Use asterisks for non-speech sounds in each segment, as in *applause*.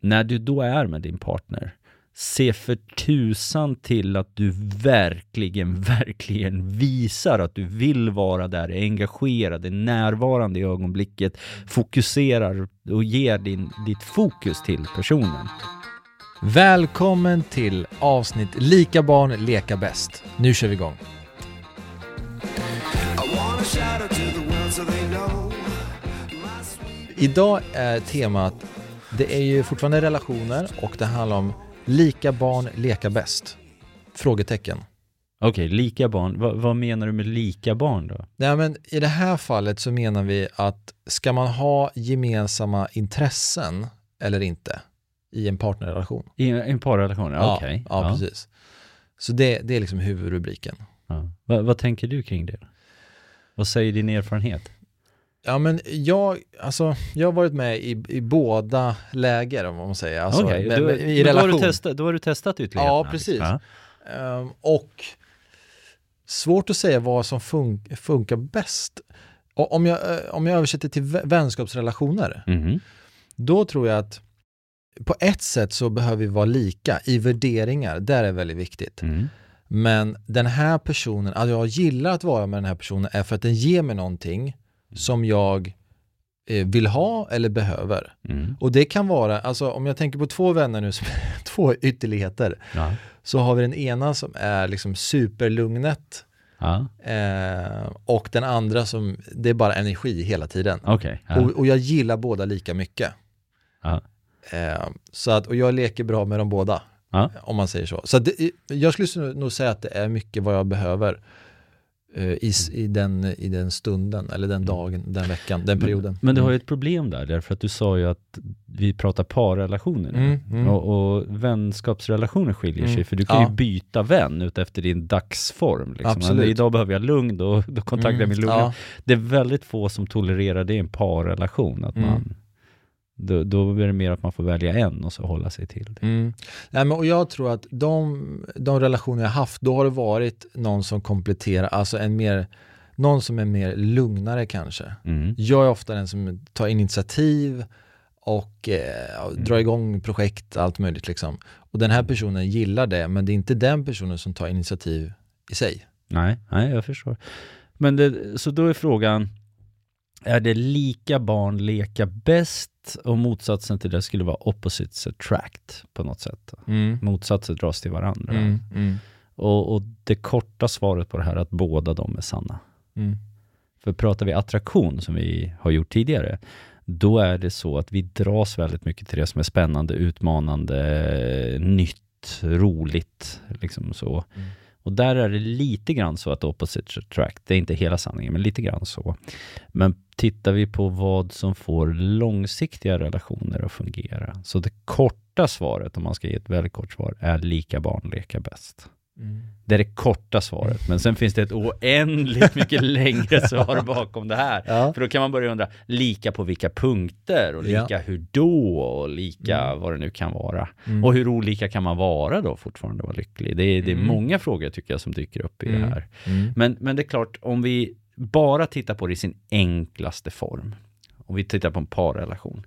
När du då är med din partner, se för tusan till att du verkligen, *laughs* verkligen visar att du vill vara där, är engagerad, är närvarande i ögonblicket, fokuserar och ger din, ditt fokus till personen. Välkommen till avsnitt Lika barn leka bäst. Nu kör vi igång. Idag är temat, det är ju fortfarande relationer och det handlar om lika barn leka bäst? Frågetecken. Okej, okay, lika barn. Va, vad menar du med lika barn då? Nej, men I det här fallet så menar vi att ska man ha gemensamma intressen eller inte i en partnerrelation? I en parrelation, ja, okej. Okay. Ja, ja, precis. Så det, det är liksom huvudrubriken. Ja. Va, vad tänker du kring det? Vad säger din erfarenhet? Ja men jag, alltså, jag har varit med i, i båda läger om man säger. Alltså, okay, med, med, i relation. Då har, du testat, då har du testat ytterligheterna? Ja, precis. Ja. Um, och svårt att säga vad som fun funkar bäst. Och om jag, eh, om jag översätter till vänskapsrelationer, mm. då tror jag att på ett sätt så behöver vi vara lika i värderingar, där är väldigt viktigt. Mm. Men den här personen, att jag gillar att vara med den här personen är för att den ger mig någonting som jag eh, vill ha eller behöver. Mm. Och det kan vara, alltså om jag tänker på två vänner nu, som *laughs* två ytterligheter, ja. så har vi den ena som är liksom superlugnet ja. eh, och den andra som, det är bara energi hela tiden. Okay, ja. och, och, jag gillar båda lika mycket. Eh, så att, och jag leker bra med dem båda, om man säger så. Så det, jag skulle nog säga att det är mycket vad jag behöver. Eh, i, i, den, i den stunden, eller den mm. dagen, den veckan, den perioden. Men, men du har ju mm. ett problem där, därför att du sa ju att vi pratar parrelationer. Mm, mm. Och, och vänskapsrelationer skiljer sig, mm. för du kan ja. ju byta vän ut efter din dagsform. Liksom. Absolut. Idag behöver jag lugn, då, då kontaktar jag min lugna. Ja. Det är väldigt få som tolererar det i en parrelation, att man då, då blir det mer att man får välja en och så hålla sig till det. Mm. Nej, men, och jag tror att de, de relationer jag haft, då har det varit någon som kompletterar, alltså en mer, någon som är mer lugnare kanske. Mm. Jag är ofta den som tar initiativ och eh, mm. drar igång projekt, allt möjligt liksom. Och den här personen gillar det, men det är inte den personen som tar initiativ i sig. Nej, nej jag förstår. Men det, så då är frågan, är det lika barn leka bäst och motsatsen till det skulle vara opposites attract på något sätt. Mm. Motsatser dras till varandra. Mm, mm. Och, och, det korta svaret på det här är att båda de är sanna. Mm. För pratar vi attraktion, som vi har gjort tidigare, då är det så att vi dras väldigt mycket till det som är spännande, utmanande, nytt, roligt. Liksom så. Och där är det lite grann så att opposite attract, det är inte hela sanningen, men lite grann så. Men tittar vi på vad som får långsiktiga relationer att fungera, så det korta svaret, om man ska ge ett väldigt kort svar, är lika barn leka bäst. Mm. Det är det korta svaret, men sen finns det ett oändligt mycket *laughs* längre svar bakom det här. Ja. För då kan man börja undra, lika på vilka punkter och lika ja. hur då och lika mm. vad det nu kan vara. Mm. Och hur olika kan man vara då fortfarande vara lycklig? Det är, det är mm. många frågor tycker jag som dyker upp i det mm. här. Mm. Men, men det är klart, om vi bara tittar på det i sin enklaste form, om vi tittar på en parrelation,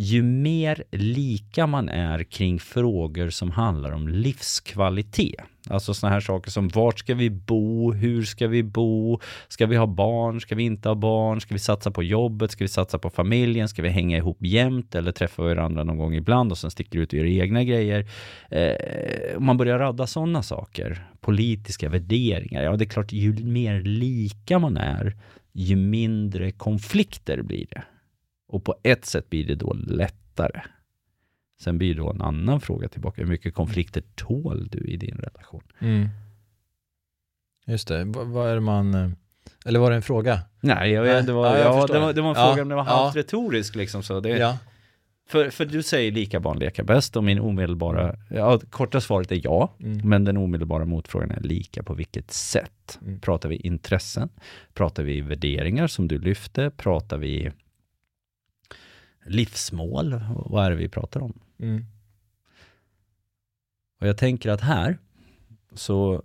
ju mer lika man är kring frågor som handlar om livskvalitet. Alltså sådana här saker som vart ska vi bo? Hur ska vi bo? Ska vi ha barn? Ska vi inte ha barn? Ska vi satsa på jobbet? Ska vi satsa på familjen? Ska vi hänga ihop jämt eller träffa varandra någon gång ibland och sen sticker ut och gör egna grejer? Eh, om man börjar radda sådana saker, politiska värderingar, ja det är klart ju mer lika man är, ju mindre konflikter blir det. Och på ett sätt blir det då lättare. Sen blir det då en annan fråga tillbaka. Hur mycket konflikter tål du i din relation? Mm. Just det. V vad är det man... Eh, eller var det en fråga? Nej, jag vet, det, var, ja, ja, det, var, det var en fråga, men det var halvt ja. retorisk liksom. Så det, ja. för, för du säger lika barn leka bäst och min omedelbara, ja, korta svaret är ja, mm. men den omedelbara motfrågan är lika på vilket sätt? Mm. Pratar vi intressen? Pratar vi värderingar som du lyfte? Pratar vi livsmål. Vad är det vi pratar om? Mm. Och jag tänker att här så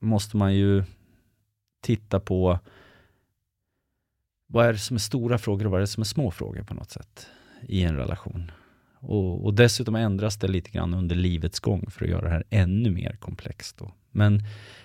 måste man ju titta på vad är det som är stora frågor och vad är det som är små frågor på något sätt i en relation. Och, och, dessutom ändras det lite grann under livets gång för att göra det här ännu mer komplext. Då. Men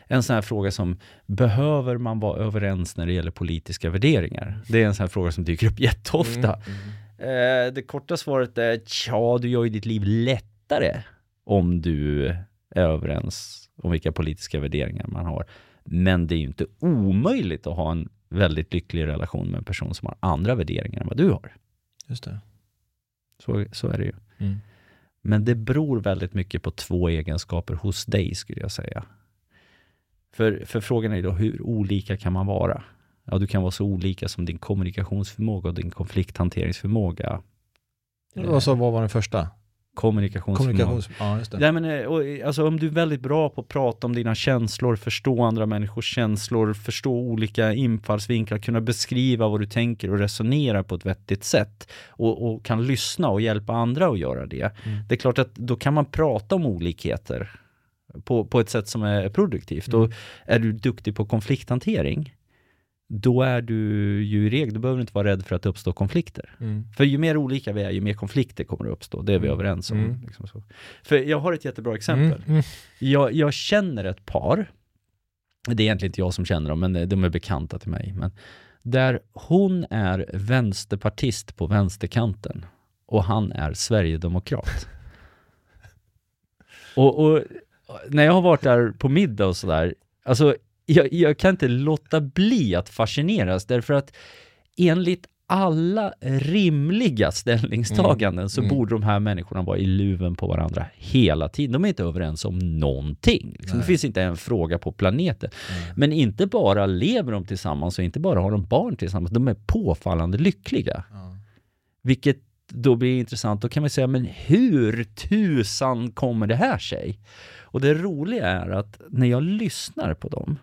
en sån här fråga som, behöver man vara överens när det gäller politiska värderingar? Det är en sån här fråga som dyker upp jätteofta. Mm, mm. Eh, det korta svaret är, ja, du gör ju ditt liv lättare om du är överens om vilka politiska värderingar man har. Men det är ju inte omöjligt att ha en väldigt lycklig relation med en person som har andra värderingar än vad du har. Just det. Så, så är det ju. Mm. Men det beror väldigt mycket på två egenskaper hos dig, skulle jag säga. För, för frågan är då, hur olika kan man vara? Ja, du kan vara så olika som din kommunikationsförmåga och din konflikthanteringsförmåga. Och så, vad var den första? kommunikationsförmåga. Kommunikations, ja, just det. Ja, men, eh, och, alltså, om du är väldigt bra på att prata om dina känslor, förstå andra människors känslor, förstå olika infallsvinklar, kunna beskriva vad du tänker och resonera på ett vettigt sätt och, och kan lyssna och hjälpa andra att göra det. Mm. Det är klart att då kan man prata om olikheter på, på ett sätt som är produktivt. Mm. Och är du duktig på konflikthantering, då är du ju i regel, då behöver du inte vara rädd för att det uppstår konflikter. Mm. För ju mer olika vi är, ju mer konflikter kommer att uppstå. Det är vi mm. överens om. Mm. Liksom för jag har ett jättebra exempel. Mm. mm. Jag, jag, känner ett par, det är egentligen inte jag som känner dem, men de är bekanta till mig. Men där hon är vänsterpartist på vänsterkanten och han är sverigedemokrat. *laughs* och, och när jag har varit där på middag och sådär, alltså jag, jag kan inte låta bli att fascineras därför att enligt alla rimliga ställningstaganden mm. så mm. borde de här människorna vara i luven på varandra hela tiden. De är inte överens om någonting. Liksom. Det finns inte en fråga på planeten. Mm. Men inte bara lever de tillsammans och inte bara har de barn tillsammans, de är påfallande lyckliga. Vilket då blir intressant. Då kan man säga, men hur tusan kommer det här sig? Och det roliga är att när jag lyssnar på dem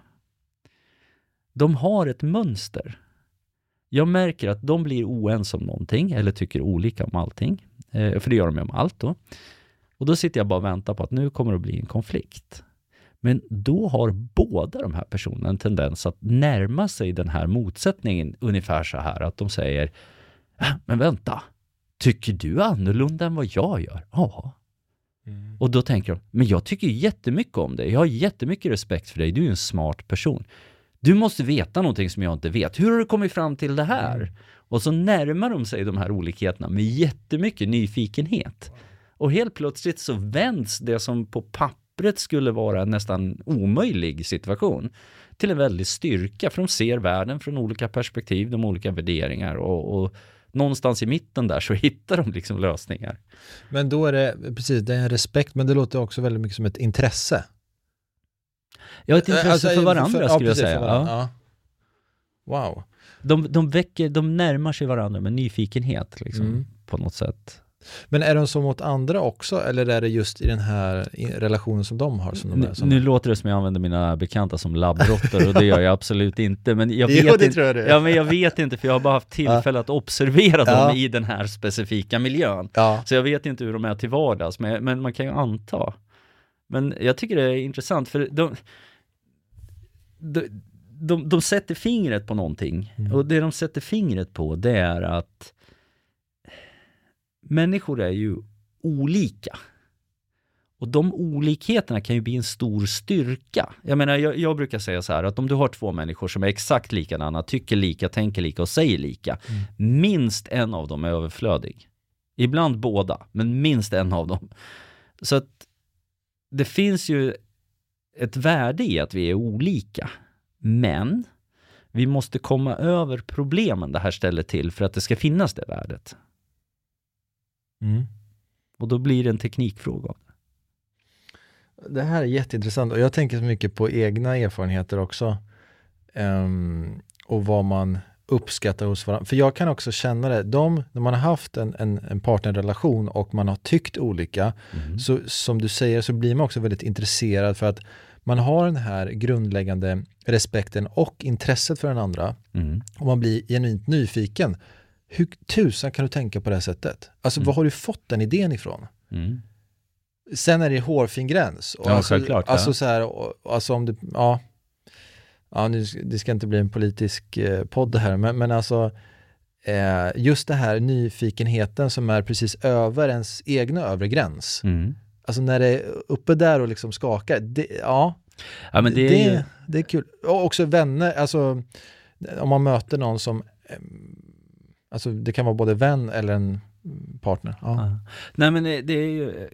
de har ett mönster. Jag märker att de blir oense om någonting eller tycker olika om allting. Eh, för det gör de om allt då. Och då sitter jag bara och väntar på att nu kommer det att bli en konflikt. Men då har båda de här personerna en tendens att närma sig den här motsättningen ungefär så här att de säger äh, Men vänta, tycker du annorlunda än vad jag gör? Ja. Mm. Och då tänker de, men jag tycker jättemycket om dig. Jag har jättemycket respekt för dig. Du är en smart person. Du måste veta någonting som jag inte vet. Hur har du kommit fram till det här? Mm. Och så närmar de sig de här olikheterna med jättemycket nyfikenhet. Och helt plötsligt så vänds det som på pappret skulle vara en nästan omöjlig situation till en väldig styrka, för de ser världen från olika perspektiv, de olika värderingar och, och någonstans i mitten där så *laughs* hittar de liksom lösningar. Men då är det, precis, det är en respekt, men det låter också väldigt mycket som ett intresse. Ja, ett intresse alltså, för varandra för, skulle ja, jag säga. Ja. Wow. De, de, väcker, de närmar sig varandra med nyfikenhet liksom, mm. på något sätt. Men är de så mot andra också eller är det just i den här relationen som de har? Som de är, som nu, låter det som jag använder mina bekanta som labbråttor och det gör jag absolut inte. Men jag *laughs* vet jo, det inte, tror jag det. Ja, men jag vet inte för jag har bara haft tillfälle att observera dem ja. i den här specifika miljön. Ja. Så jag vet inte hur de är till vardags, men, men man kan ju anta. Men jag tycker det är intressant för de, de, de, de sätter fingret på någonting. Mm. Och det de sätter fingret på det är att människor är ju olika. Och de olikheterna kan ju bli en stor styrka. Jag menar, jag, jag, brukar säga så här att om du har två människor som är exakt likadana, tycker lika, tänker lika och säger lika, mm. minst en av dem är överflödig. Ibland båda, men minst en av dem. Så att det finns ju ett värde i att vi är olika. Men vi måste komma över problemen det här ställer till för att det ska finnas det värdet. Mm. Och då blir det en teknikfråga. Det här är jätteintressant och jag tänker så mycket på egna erfarenheter också. Um, och vad man uppskattar hos varandra. För jag kan också känna det, de, när man har haft en, en, en partnerrelation och man har tyckt olika, mm. så som du säger så blir man också väldigt intresserad för att man har den här grundläggande respekten och intresset för den andra mm. och man blir genuint nyfiken. Hur tusan kan du tänka på det här sättet? Alltså mm. var har du fått den idén ifrån? Mm. Sen är det hårfin gräns. Och ja, alltså, självklart. Alltså, ja. så här, alltså om du, ja, ja nu, det ska inte bli en politisk eh, podd här, men, men alltså eh, just det här nyfikenheten som är precis över ens egna övre gräns. Mm. Alltså när det är uppe där och liksom skakar, det, ja, Ja, men det är det, ju... det är kul. Och också vänner, alltså om man möter någon som, alltså det kan vara både vän eller en partner. Ja. Ja. Nej men det det är ju,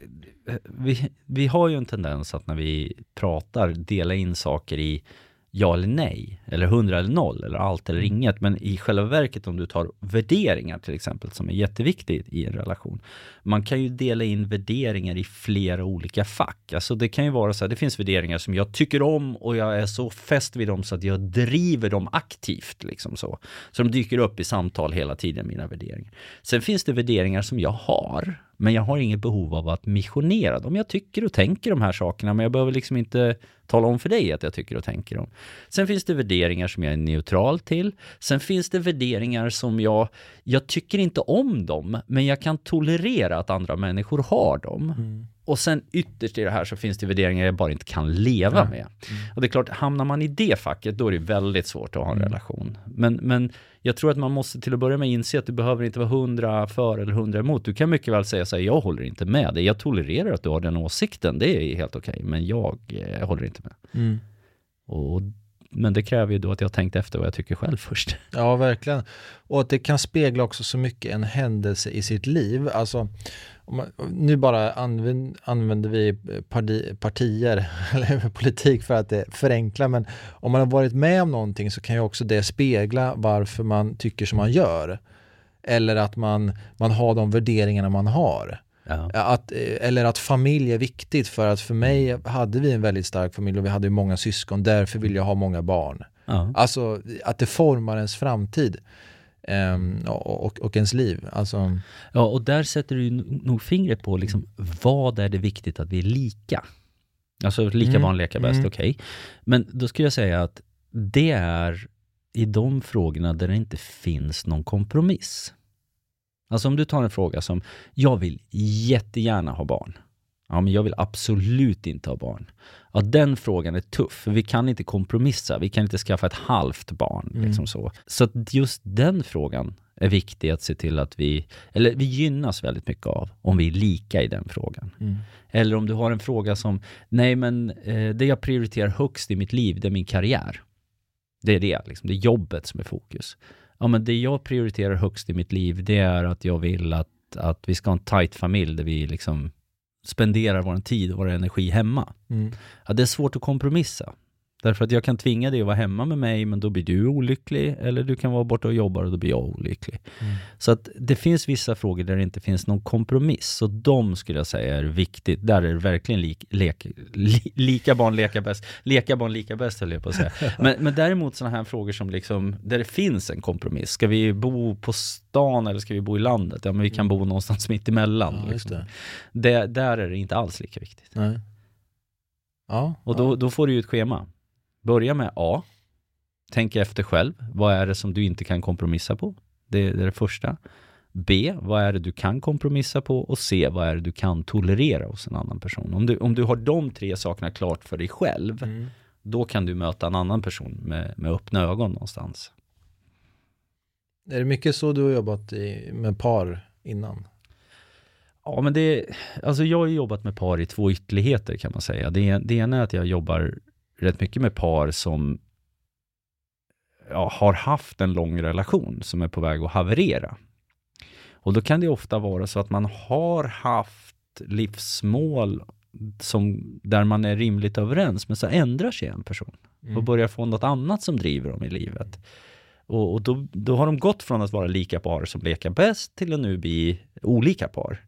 eh, vi, vi har ju en tendens att när vi pratar dela in saker i ja eller nej, eller hundra eller noll, eller allt eller Mm. inget. Men i själva verket om du tar värderingar till exempel, som är jätteviktigt i en relation. Man kan ju dela in värderingar i flera olika fack. Alltså det kan ju vara så här, det finns värderingar som jag tycker om och jag är så fäst vid dem så att jag driver dem aktivt. Liksom så. så de dyker upp i samtal hela tiden, mina värderingar. Sen finns det värderingar som jag har, men jag har inget behov av att missionera dem. Jag tycker och tänker de här sakerna, men jag behöver liksom inte tala om för dig att jag tycker och tänker dem. Sen finns det värderingar som jag är neutral till. Sen finns det värderingar som jag, jag tycker inte om dem, men jag kan tolerera att andra människor har dem. Mm. Och sen ytterst i det här så finns det värderingar jag bara inte kan leva med. Och det är klart, hamnar man i det facket, då är det väldigt svårt att ha en Mm. relation. Men, men jag tror att man måste till att börja med inse att du behöver inte vara hundra för eller hundra emot. Du kan mycket väl säga så här, jag håller inte med dig. Jag tolererar att du har den åsikten, det är helt okej, men jag eh, håller inte med. Mm. Och, men det kräver ju då att jag tänkt efter vad jag tycker själv *laughs* först. Ja, verkligen. Och att det kan spegla också så mycket en händelse i sitt liv. Alltså, man, nu bara använd, använder vi parti, partier *laughs* eller politik för att det förenklar, men om man har varit med om någonting så kan ju också det spegla varför man tycker som man gör. Eller att man, man har de värderingarna man har. Ja. Att, eh, eller att familj är viktigt för att för mig hade vi en väldigt stark familj och vi hade många syskon, därför vill jag ha många barn. Ja. Alltså att det formar ens framtid ehm, och, och, ens liv. Alltså, ja, och där sätter du nog fingret på liksom, vad är det viktigt att vi är lika? Alltså lika Mm, barn leka bäst, mm. okej. Men då skulle jag säga att det är i de frågorna där det inte finns någon kompromiss. Alltså om du tar en fråga som, jag vill jättegärna ha barn. Ja, men jag vill absolut inte ha barn. Ja, den frågan är tuff, för vi kan inte kompromissa. Vi kan inte skaffa ett halvt barn. Mm. Liksom så. så just den frågan är viktig att se till att vi, eller vi gynnas väldigt mycket av om vi är lika i den frågan. mm. Eller om du har en fråga som, nej men eh, det jag prioriterar högst i mitt liv, det är min karriär. Det är det, liksom. det är jobbet som är fokus. Ja men det jag prioriterar högst i mitt liv, det är att jag vill att, att vi ska ha en tight familj där vi liksom spenderar vår tid och vår energi hemma. Mm. Ja, det är svårt att kompromissa. Därför att jag kan tvinga dig att vara hemma med mig, men då blir du olycklig. Eller du kan vara borta och jobbar och då blir jag olycklig. Mm. Så att det finns vissa frågor där det inte finns någon kompromiss. Så de skulle jag säga är viktigt. Där är det verkligen lik, lek, li, lika barn leka bäst. Leka barn lika bäst höll jag på att säga. *laughs* Men, men däremot sådana här frågor som liksom, där det finns en kompromiss. Ska vi bo på stan eller ska vi bo i landet? Ja, men vi kan bo någonstans mitt emellan. Ja, liksom. det. det. Där är det inte alls lika viktigt. Nej. Ja, Och då, då får du ju ett schema. Börja med A. Tänk efter själv. Vad är det som du inte kan kompromissa på? Det, är det första. B. Vad är det du kan kompromissa på? Och C. Vad är det du kan tolerera hos en annan person? Om du, om du har de tre sakerna klart för dig själv, Mm. då kan du möta en annan person med, med öppna ögon någonstans. Är det mycket så du har jobbat i, med par innan? Ja, men det, alltså jag har jobbat med par i två ytterligheter kan man säga. Det, det ena är att jag jobbar rätt mycket med par som ja, har haft en lång relation som är på väg att haverera. Och då kan det ofta vara så att man har haft livsmål som, där man är rimligt överens, men så ändrar sig en person och börjar få något annat som driver dem i livet. Och, och då, då har de gått från att vara lika par som leka bäst till att nu bli olika par.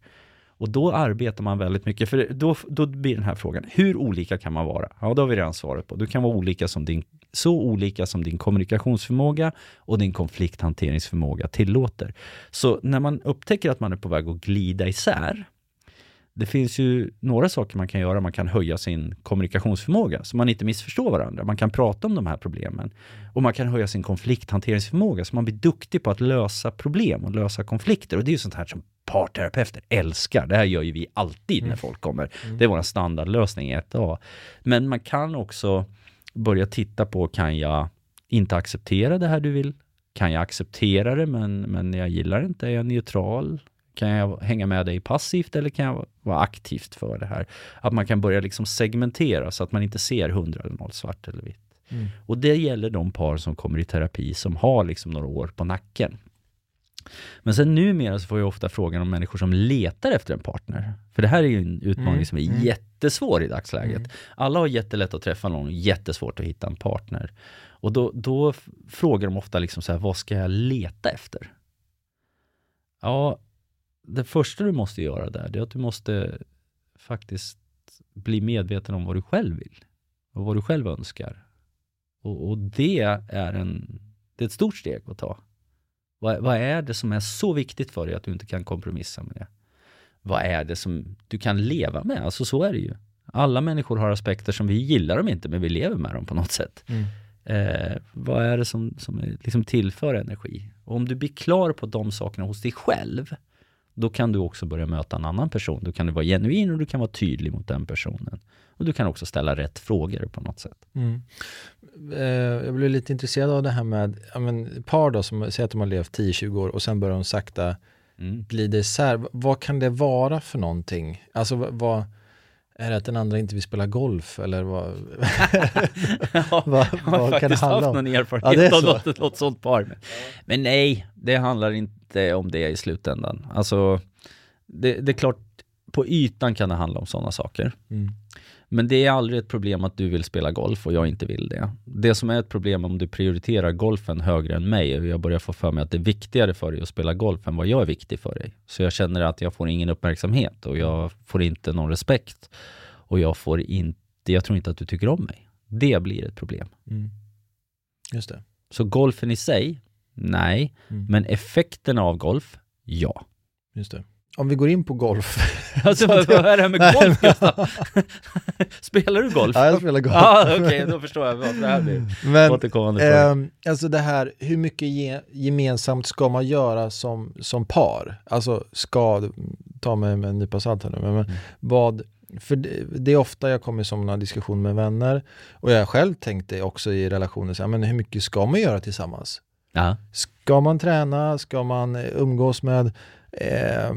Och då arbetar man väldigt mycket, för då, då blir den här frågan, hur olika kan man vara? Ja, då har vi redan svaret på. Du kan vara olika som din, så olika som din kommunikationsförmåga och din konflikthanteringsförmåga tillåter. Så när man upptäcker att man är på väg att glida isär, det finns ju några saker man kan göra. Man kan höja sin kommunikationsförmåga så man inte missförstår varandra. Man kan prata om de här problemen. Och man kan höja sin konflikthanteringsförmåga så man blir duktig på att lösa problem och lösa konflikter. Och det är ju sånt här som parterapeuter älskar. Det här gör ju vi alltid när folk kommer. Det är vår standardlösning i ett A. Men man kan också börja titta på, kan jag inte acceptera det här du vill Kan jag acceptera det men, men jag gillar det inte? Är jag neutral? Kan jag hänga med dig passivt eller kan jag vara aktivt för det här? Att man kan börja liksom segmentera så att man inte ser hundra eller noll, svart eller vitt. Mm. Och det gäller de par som kommer i terapi som har liksom några år på nacken. Men sen numera så får jag ofta frågan om människor som letar efter en partner. För det här är ju en utmaning mm. som är mm. jättesvår i dagsläget. Mm. Alla har jättelätt att träffa någon och jättesvårt att hitta en partner. Och då, då frågar de ofta liksom så här, vad ska jag leta efter? Ja, det första du måste göra där, det är att du måste faktiskt bli medveten om vad du själv vill och vad du själv önskar. Och, och det är en, det är ett stort steg att ta. Vad, vad, är det som är så viktigt för dig att du inte kan kompromissa med det? Vad är det som du kan leva med? Alltså så är det ju. Alla människor har aspekter som vi gillar dem inte, men vi lever med dem på något sätt. Mm. Eh, vad är det som, som liksom tillför energi? Och om du blir klar på de sakerna hos dig själv, då kan du också börja möta en annan person. Då kan du vara genuin och du kan vara tydlig mot den personen. Och du kan också ställa rätt frågor på något sätt. Mm. Eh, jag blir lite intresserad av det här med ja, men, par då som säger att de har levt 10-20 år och sen börjar de sakta mm. glida isär. Vad kan det vara för någonting? Alltså vad är det att den andra inte vill spela golf eller vad, *laughs* ja, vad, vad kan det handla om? Jag har faktiskt haft någon erfarenhet ja, av något, något sånt par. Men nej, det handlar inte om det i slutändan. Alltså, det, det är klart, på ytan kan det handla om sådana saker. Mm. Men det är aldrig ett problem att du vill spela golf och jag inte vill det. Det som är ett problem om du prioriterar golfen högre än mig och jag börjar få för mig att det är viktigare för dig att spela golf än vad jag är viktig för dig. Så jag känner att jag får ingen uppmärksamhet och jag får inte någon respekt. Och jag får inte, jag tror inte att du tycker om mig. Det blir ett problem. Mm. Just det. Så golfen i sig, nej. Mm. Men effekterna av golf, ja. Just det. Om vi går in på golf. *laughs* Alltså vad, vad är det här med golf Gustav? *laughs* spelar du golf? Ja, jag spelar golf. ah, Okej, okay, då förstår jag vad det här blir Men, återkommande eh, Alltså det här, hur mycket ge, gemensamt ska man göra som, som par? Alltså ska, ta mig med en nypa salt här nu, men, mm. vad, för det, det, är ofta jag kommer i sådana diskussioner med vänner och jag själv tänkte också i relationer, så här, men hur mycket ska man göra tillsammans? Ja. Ska man träna? Ska man umgås med Eh,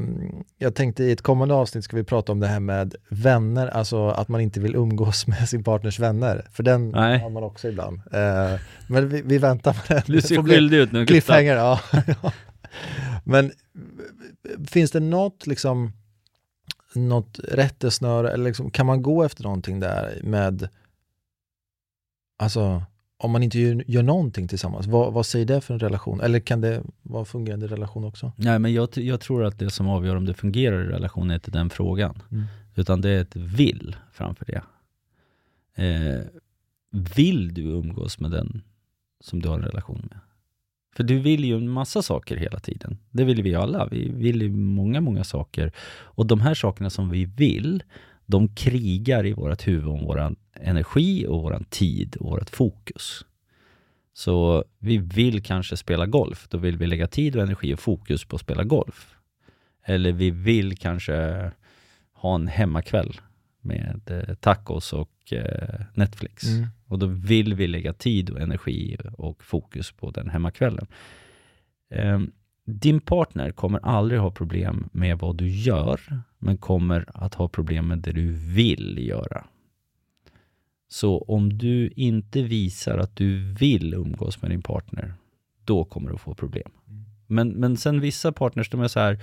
jag tänkte i ett kommande avsnitt ska vi prata om det här med vänner, alltså att man inte vill umgås *laughs* med sin partners vänner. För den Nej. har man också ibland. Eh, men vi, vi, väntar på den. Du ser skyldig ut nu. Cliffhanger, ja. *laughs* Men finns det något liksom något rättesnöre eller liksom, kan man gå efter någonting där med alltså om man inte gör, gör någonting tillsammans, vad, vad säger det för en relation? Eller kan det vara en fungerande relation också? Nej, men jag, jag tror att det som avgör om det fungerar i relation är inte den frågan. Mm. Utan det är ett vill framför det. Eh, vill du umgås med den som du har en relation med? För du vill ju en massa saker hela tiden. Det vill vi alla. Vi vill ju många, många saker. Och de här sakerna som vi vill, de krigar i vårt huvud om vår energi och vår tid och vårt fokus. Så vi vill kanske spela golf, då vill vi lägga tid och energi och fokus på att spela golf. Eller vi vill kanske ha en hemmakväll med eh, tacos och eh, Netflix. Mm. Och då vill vi lägga tid och energi och fokus på den hemmakvällen. Eh, din partner kommer aldrig ha problem med vad du gör, men kommer att ha problem med det du vill göra. Så om du inte visar att du vill umgås med din partner, då kommer du få problem. Men, men sen vissa partners, de är så här,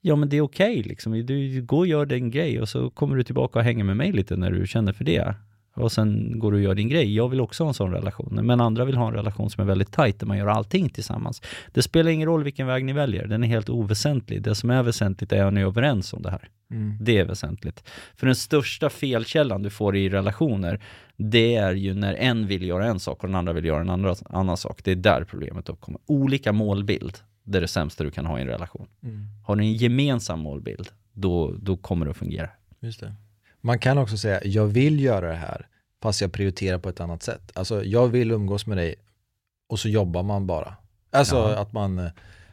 ja men det är okej okay, liksom. Du går och gör din grej och så kommer du tillbaka och hänger med mig lite när du känner för det och sen går du och gör din grej. Jag vill också ha en sån relation, men andra vill ha en relation som är väldigt tajt, där man gör allting tillsammans. Det spelar ingen roll vilken väg ni väljer, den är helt oväsentlig. Det som är väsentligt är att ni är överens om det här. Mm. Det är väsentligt. För den största felkällan du får i relationer, det är ju när en vill göra en sak och den andra vill göra en andra, annan sak. Det är där problemet uppkommer. Olika målbild, det är det sämsta du kan ha i en relation. Mm. Har ni en gemensam målbild, då, då kommer det att fungera. Just det. Man kan också säga, jag vill göra det här, fast jag prioriterar på ett annat sätt. Alltså, jag vill umgås med dig och så jobbar man bara. Alltså ja. att man,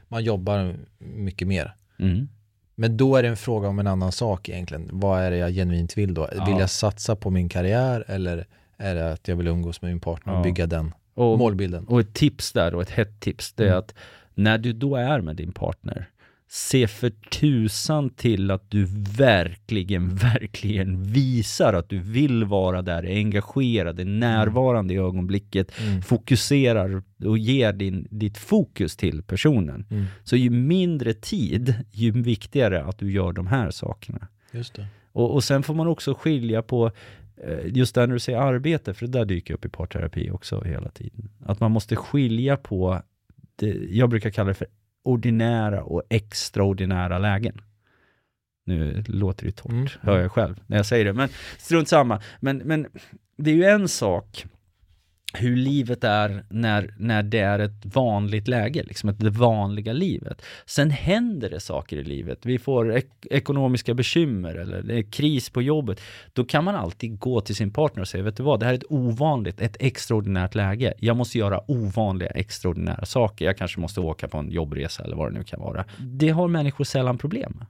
man jobbar mycket mer. Mm. Men då är det en fråga om en annan sak egentligen. Vad är det jag genuint vill då? Ja. Vill jag satsa på min karriär eller är det att jag vill umgås med min partner och bygga den? och, målbilden. Och ett tips där och ett hett tips, det är mm. att när du då är med din partner, se för tusan till att du verkligen, verkligen visar att du vill vara där, är engagerad, är närvarande i ögonblicket, mm. fokuserar och ger din, ditt fokus till personen. Mm. Så ju mindre tid, ju viktigare att du gör de här sakerna. Just det. Och, och sen får man också skilja på eh, Just där när du säger arbete, för det där dyker upp i parterapi också hela tiden. Att man måste skilja på, det, jag brukar kalla det för ordinära och extraordinära lägen. Nu låter det torrt, mm. hör jag själv när jag säger det, men strunt samma. Men, men det är ju en sak hur livet är när, när det är ett vanligt läge, liksom det vanliga livet. Sen händer det saker i livet. Vi får ek ekonomiska bekymmer eller det är kris på jobbet. Då kan man alltid gå till sin partner och säga, vet du vad, det här är ett ovanligt, ett extraordinärt läge. Jag måste göra ovanliga, extraordinära saker. Jag kanske måste åka på en jobbresa eller vad det nu kan vara. Det har människor sällan problem med.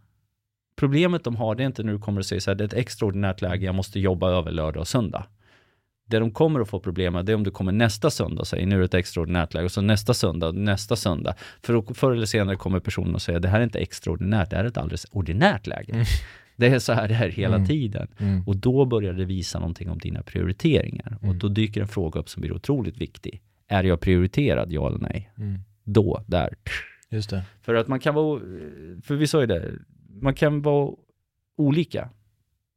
Problemet de har, det är inte när du kommer och säger så här, det är ett extraordinärt läge, jag måste jobba över lördag och söndag. Det de kommer att få problem med, det är om du kommer nästa söndag och säger nu är det ett extraordinärt läge och så nästa söndag, nästa söndag. För förr eller senare kommer personen att säga det här är inte extraordinärt, det här är ett alldeles ordinärt läge. Mm. Det är så här det är hela mm. tiden. Mm. Och då börjar det visa någonting om dina prioriteringar. Och mm. då dyker en fråga upp som blir otroligt viktig. Är jag prioriterad, ja eller nej? Mm. Då, där. Just det. För att man kan vara, för vi sa ju det, man kan vara olika.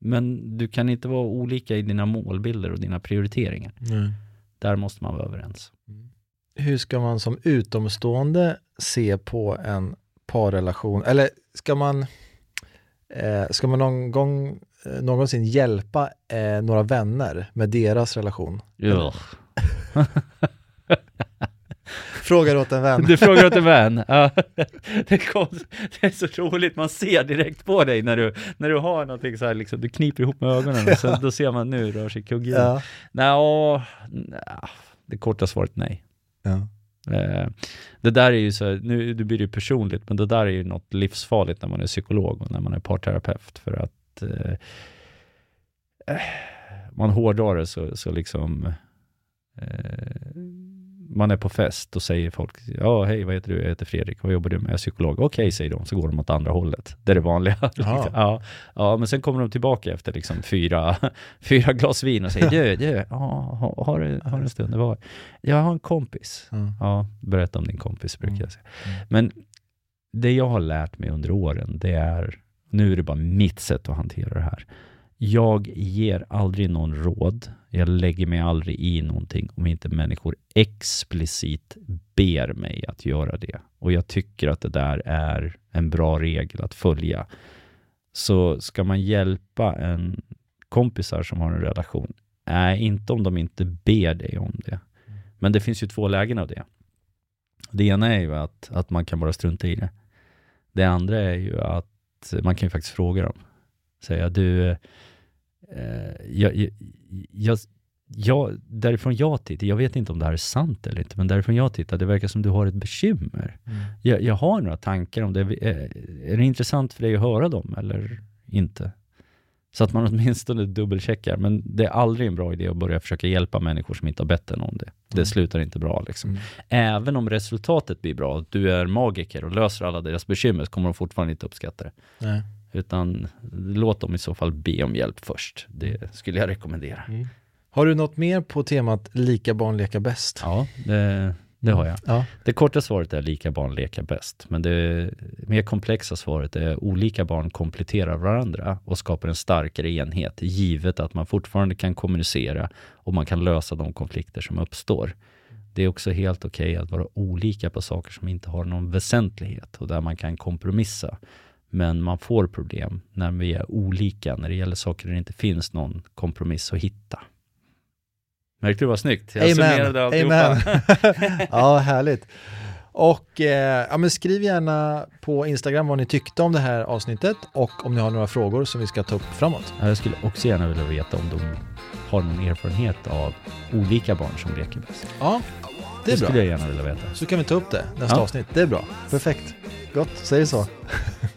Men du kan inte vara olika i dina målbilder och dina prioriteringar. Mm. Där måste man vara överens. Mm. Hur ska man som utomstående se på en parrelation? Eller ska man, eh, ska man någon gång eh, någonsin hjälpa eh, några vänner med deras relation? Ja. *laughs* Frågar åt en vän. Du frågar åt en vän. Ja. *laughs* Det, kom, det, är så roligt, man ser direkt på dig när du, när du har någonting så här, liksom, du kniper ihop med ögonen och så, då ser man nu rör sig kuggen. Ja. Nej, det korta svaret nej. Ja. Eh, det där är ju så, nu det blir det ju personligt, men det där är ju något livsfarligt när man är psykolog och när man är parterapeut för att eh, eh man hårdrar det så, så liksom eh, man är på fest och säger folk, ja hej vad heter du, jag heter Fredrik, vad jobbar du med, jag är psykolog, okej okay, säger de, så går de åt andra hållet. Det är det vanliga. *laughs* ja, ja, men sen kommer de tillbaka efter liksom fyra, *laughs* fyra glas vin och säger, du, du, ja, har, har, du, har en stund, var? Jag har en kompis. Mm. Ja, berätta om din kompis brukar jag säga. Mm. mm. Men det jag har lärt mig under åren, det är, nu är det bara mitt sätt att hantera det här. Jag ger aldrig någon råd jag lägger mig aldrig i någonting om inte människor explicit ber mig att göra det. Och jag tycker att det där är en bra regel att följa. Så ska man hjälpa en kompisar som har en relation, nej, inte om de inte ber dig om det. Men det finns ju två lägen av det. Det ena är ju att, att man kan bara strunta i det. Det andra är ju att man kan ju faktiskt fråga dem. Säga, du, jag, jag, jag, därifrån jag tittar, jag vet inte om det här är sant eller inte, men därifrån jag tittar, det verkar som du har ett bekymmer. Mm. Jag, jag, har några tankar om det. Är, är det intressant för dig att höra dem eller inte? Så att man *laughs* åtminstone dubbelcheckar. Men det är aldrig en bra idé att börja försöka hjälpa människor som inte har bett en om det. Det mm. slutar inte bra. Liksom. Mm. Även om resultatet blir bra, du är magiker och löser alla deras bekymmer, så kommer de fortfarande inte uppskatta det. Nej. Utan låt dem i så fall be om hjälp först. Det skulle jag rekommendera. Mm. Har du något mer på temat lika barn leka bäst? Ja, det, det har jag. Ja. Det korta svaret är lika barn leka bäst, men det mer komplexa svaret är olika barn kompletterar varandra och skapar en starkare enhet, givet att man fortfarande kan kommunicera och man kan lösa de konflikter som uppstår. Det är också helt okej okay att vara olika på saker som inte har någon väsentlighet och där man kan kompromissa. Men man får problem när vi är olika, när det gäller saker där det inte finns någon kompromiss att hitta. Märkte du vad snyggt? Jag Amen. Amen. *laughs* *laughs* ja, härligt. Och eh, ja, men skriv gärna på Instagram vad ni tyckte om det här avsnittet och om ni har några frågor som vi ska ta upp framåt. Jag skulle också gärna vilja veta om de har någon erfarenhet av olika barn som leker bäst. Ja, det är det bra. skulle jag gärna vilja veta. Så kan vi ta upp det nästa ja. avsnitt. Det är bra. Perfekt. Gott, säg så. *laughs*